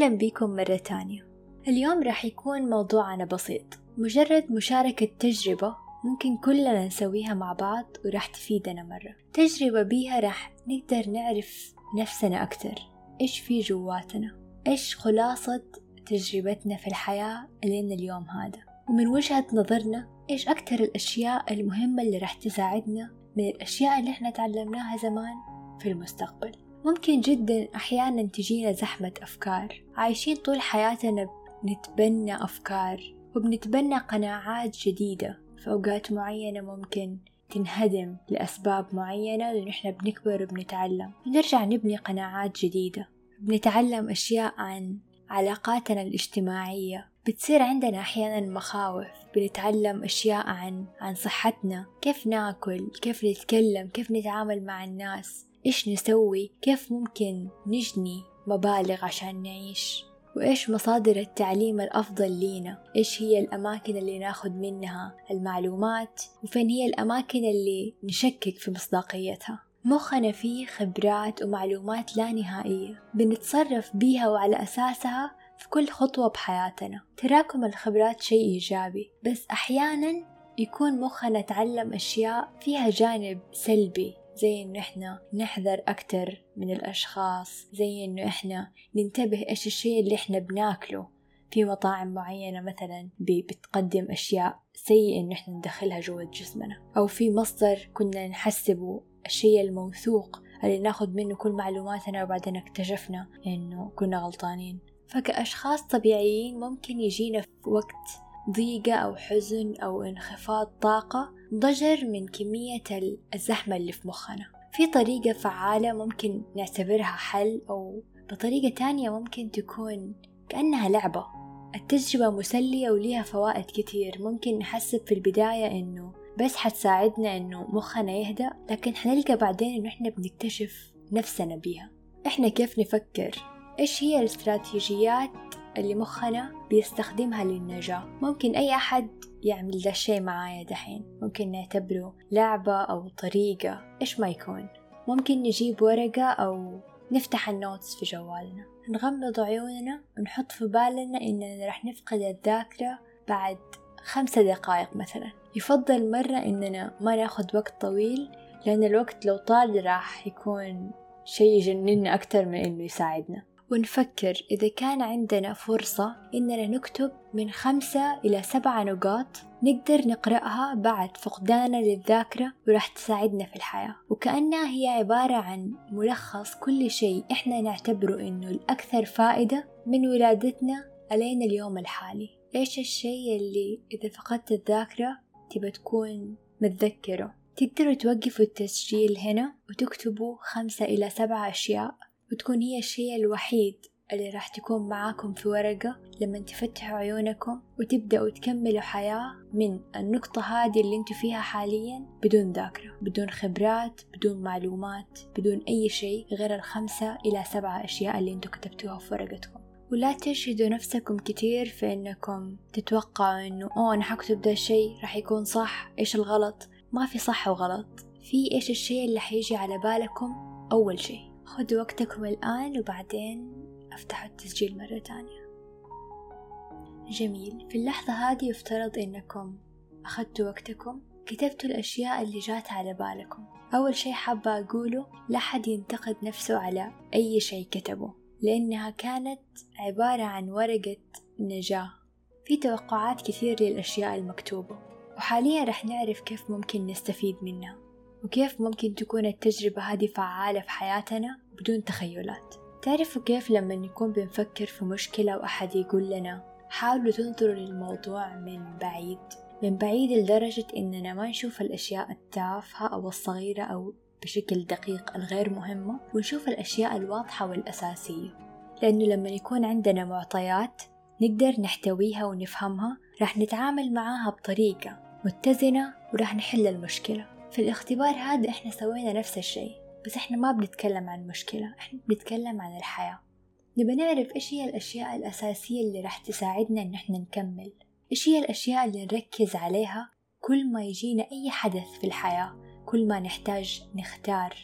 أهلا بكم مرة تانية. اليوم راح يكون موضوعنا بسيط. مجرد مشاركة تجربة ممكن كلنا نسويها مع بعض وراح تفيدنا مرة. تجربة بيها راح نقدر نعرف نفسنا أكتر إيش في جواتنا؟ إيش خلاصة تجربتنا في الحياة لين اليوم هذا؟ ومن وجهة نظرنا إيش أكتر الأشياء المهمة اللي راح تساعدنا من الأشياء اللي إحنا تعلمناها زمان في المستقبل؟ ممكن جدا أحيانا تجينا زحمة أفكار. عايشين طول حياتنا نتبنى أفكار وبنتبنى قناعات جديدة في أوقات معينة ممكن تنهدم لأسباب معينة لأن إحنا بنكبر وبنتعلم. نرجع نبني قناعات جديدة. بنتعلم أشياء عن علاقاتنا الاجتماعية. بتصير عندنا أحيانا مخاوف. بنتعلم أشياء عن عن صحتنا. كيف ناكل؟ كيف نتكلم؟ كيف نتعامل مع الناس؟ إيش نسوي؟ كيف ممكن نجني مبالغ عشان نعيش؟ وإيش مصادر التعليم الأفضل لينا؟ إيش هي الأماكن اللي ناخد منها المعلومات؟ وفين هي الأماكن اللي نشكك في مصداقيتها؟ مخنا فيه خبرات ومعلومات لا نهائية. بنتصرف بيها وعلى أساسها في كل خطوة بحياتنا. تراكم الخبرات شيء إيجابي بس أحيانا يكون مخنا تعلم أشياء فيها جانب سلبي. زي إنه إحنا نحذر أكتر من الأشخاص زي إنه إحنا ننتبه إيش الشيء اللي إحنا بناكله في مطاعم معينة مثلا بتقدم أشياء سيئة إنه إحنا ندخلها جوا جسمنا أو في مصدر كنا نحسبه الشيء الموثوق اللي ناخد منه كل معلوماتنا وبعدين اكتشفنا إنه كنا غلطانين. فكأشخاص طبيعيين ممكن يجينا في وقت ضيقة أو حزن أو انخفاض طاقة ضجر من كمية الزحمة اللي في مخنا. في طريقة فعالة ممكن نعتبرها حل أو بطريقة تانية ممكن تكون كأنها لعبة. التجربة مسلية وليها فوائد كتير. ممكن نحسب في البداية إنه بس حتساعدنا إنه مخنا يهدأ لكن حنلقى بعدين إنه إحنا بنكتشف نفسنا بيها. إحنا كيف نفكر؟ إيش هي الاستراتيجيات اللي مخنا بيستخدمها للنجاة. ممكن أي أحد يعمل ذا الشي معايا دحين. ممكن نعتبره لعبة أو طريقة. إيش ما يكون. ممكن نجيب ورقة أو نفتح النوتس في جوالنا. نغمض عيوننا ونحط في بالنا إننا رح نفقد الذاكرة بعد خمسة دقايق مثلا. يفضل مرة إننا ما ناخد وقت طويل لأن الوقت لو طال راح يكون شي يجننا أكتر من إنه يساعدنا. ونفكر إذا كان عندنا فرصة إننا نكتب من خمسة إلى سبعة نقاط نقدر نقرأها بعد فقداننا للذاكرة وراح تساعدنا في الحياة. وكأنها هي عبارة عن ملخص كل شيء إحنا نعتبره إنه الأكثر فائدة من ولادتنا ألين اليوم الحالي. إيش الشيء اللي إذا فقدت الذاكرة تبى تكون متذكره؟ تقدروا توقفوا التسجيل هنا وتكتبوا خمسة إلى سبعة أشياء. وتكون هي الشيء الوحيد اللي راح تكون معاكم في ورقة لما تفتحوا عيونكم وتبدأوا تكملوا حياة من النقطة هذه اللي أنتوا فيها حاليا بدون ذاكرة بدون خبرات بدون معلومات بدون أي شيء غير الخمسة إلى سبعة أشياء اللي أنتوا كتبتوها في ورقتكم. ولا تشهدوا نفسكم كتير في إنكم تتوقعوا إنه أوه أنا حكتب ده الشيء راح يكون صح إيش الغلط؟ ما في صح وغلط. في إيش الشيء اللي حيجي على بالكم؟ أول شيء. خذوا وقتكم الآن وبعدين افتحوا التسجيل مرة تانية. جميل. في اللحظة هذه يفترض إنكم أخذتوا وقتكم كتبتوا الأشياء اللي جات على بالكم. أول شي حابة أقوله لا حد ينتقد نفسه على أي شي كتبه لأنها كانت عبارة عن ورقة نجاة. في توقعات كثير للأشياء المكتوبة وحاليا رح نعرف كيف ممكن نستفيد منها. وكيف ممكن تكون التجربة هذه فعالة في حياتنا بدون تخيلات؟ تعرفوا كيف لما نكون بنفكر في مشكلة وأحد يقول لنا حاولوا تنظروا للموضوع من بعيد من بعيد لدرجة إننا ما نشوف الأشياء التافهة أو الصغيرة أو بشكل دقيق الغير مهمة ونشوف الأشياء الواضحة والأساسية. لأنه لما يكون عندنا معطيات نقدر نحتويها ونفهمها راح نتعامل معاها بطريقة متزنة وراح نحل المشكلة. في الاختبار هذا إحنا سوينا نفس الشيء بس إحنا ما بنتكلم عن مشكلة إحنا بنتكلم عن الحياة. نبى نعرف إيش هي الأشياء الأساسية اللي راح تساعدنا إن إحنا نكمل. إيش هي الأشياء اللي نركز عليها كل ما يجينا أي حدث في الحياة كل ما نحتاج نختار؟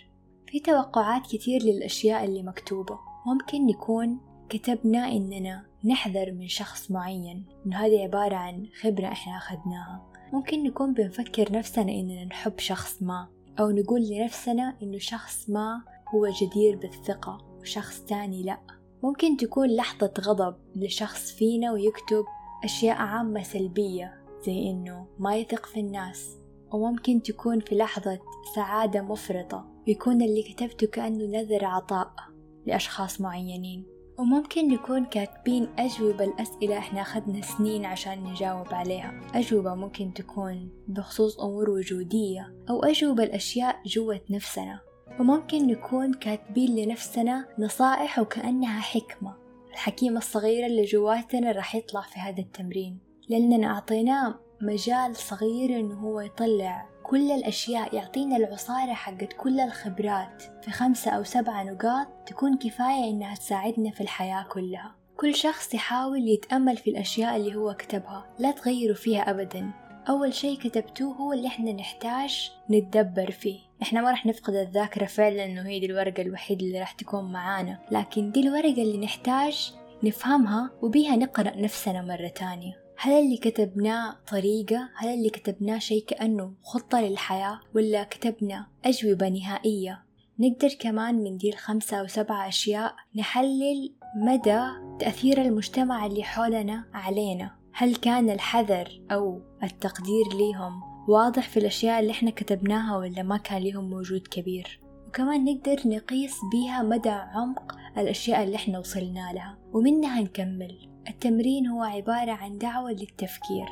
في توقعات كتير للأشياء اللي مكتوبة. ممكن يكون كتبنا إننا نحذر من شخص معين إنه هذه عبارة عن خبرة إحنا أخذناها. ممكن نكون بنفكر نفسنا إننا نحب شخص ما أو نقول لنفسنا إنه شخص ما هو جدير بالثقة وشخص تاني لأ. ممكن تكون لحظة غضب لشخص فينا ويكتب أشياء عامة سلبية زي إنه ما يثق في الناس. وممكن تكون في لحظة سعادة مفرطة ويكون اللي كتبته كأنه نذر عطاء لأشخاص معينين. وممكن نكون كاتبين أجوبة الأسئلة إحنا أخذنا سنين عشان نجاوب عليها. أجوبة ممكن تكون بخصوص أمور وجودية أو أجوبة الأشياء جوة نفسنا. وممكن نكون كاتبين لنفسنا نصائح وكأنها حكمة. الحكيمة الصغيرة اللي جواتنا راح يطلع في هذا التمرين. لأننا أعطيناه مجال صغير إنه هو يطلع كل الأشياء يعطينا العصارة حقت كل الخبرات في خمسة أو سبعة نقاط تكون كفاية إنها تساعدنا في الحياة كلها. كل شخص يحاول يتأمل في الأشياء اللي هو كتبها لا تغيروا فيها أبدا. أول شيء كتبتوه هو اللي إحنا نحتاج نتدبر فيه. إحنا ما راح نفقد الذاكرة فعلا إنه هي دي الورقة الوحيدة اللي راح تكون معانا. لكن دي الورقة اللي نحتاج نفهمها وبيها نقرأ نفسنا مرة تانية. هل اللي كتبناه طريقة؟ هل اللي كتبناه شيء كأنه خطة للحياة؟ ولا كتبنا أجوبة نهائية؟ نقدر كمان من دي الخمسة أو سبعة أشياء نحلل مدى تأثير المجتمع اللي حولنا علينا هل كان الحذر أو التقدير ليهم واضح في الأشياء اللي إحنا كتبناها ولا ما كان ليهم وجود كبير وكمان نقدر نقيس بيها مدى عمق الأشياء اللي إحنا وصلنا لها ومنها نكمل التمرين هو عبارة عن دعوة للتفكير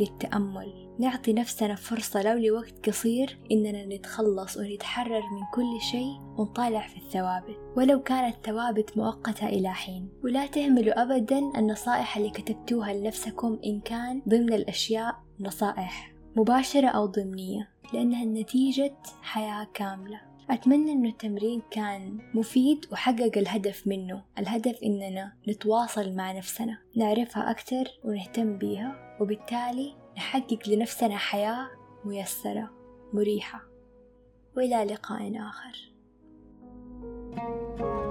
للتأمل. نعطي نفسنا فرصة لو لوقت قصير إننا نتخلص ونتحرر من كل شيء ونطالع في الثوابت. ولو كانت ثوابت مؤقتة إلى حين. ولا تهملوا أبدا النصائح اللي كتبتوها لنفسكم إن كان ضمن الأشياء نصائح مباشرة أو ضمنية لأنها نتيجة حياة كاملة. أتمنى إنه التمرين كان مفيد وحقق الهدف منه. الهدف إننا نتواصل مع نفسنا نعرفها أكثر ونهتم بيها وبالتالي نحقق لنفسنا حياة ميسرة مريحة. وإلى لقاء آخر. thank you